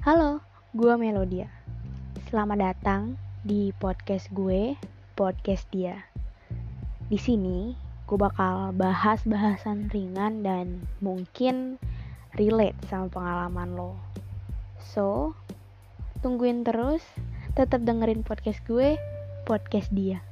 Halo, gue Melodia. Selamat datang di podcast gue, podcast dia. Di sini gue bakal bahas bahasan ringan dan mungkin relate sama pengalaman lo. So, tungguin terus, tetap dengerin podcast gue, podcast dia.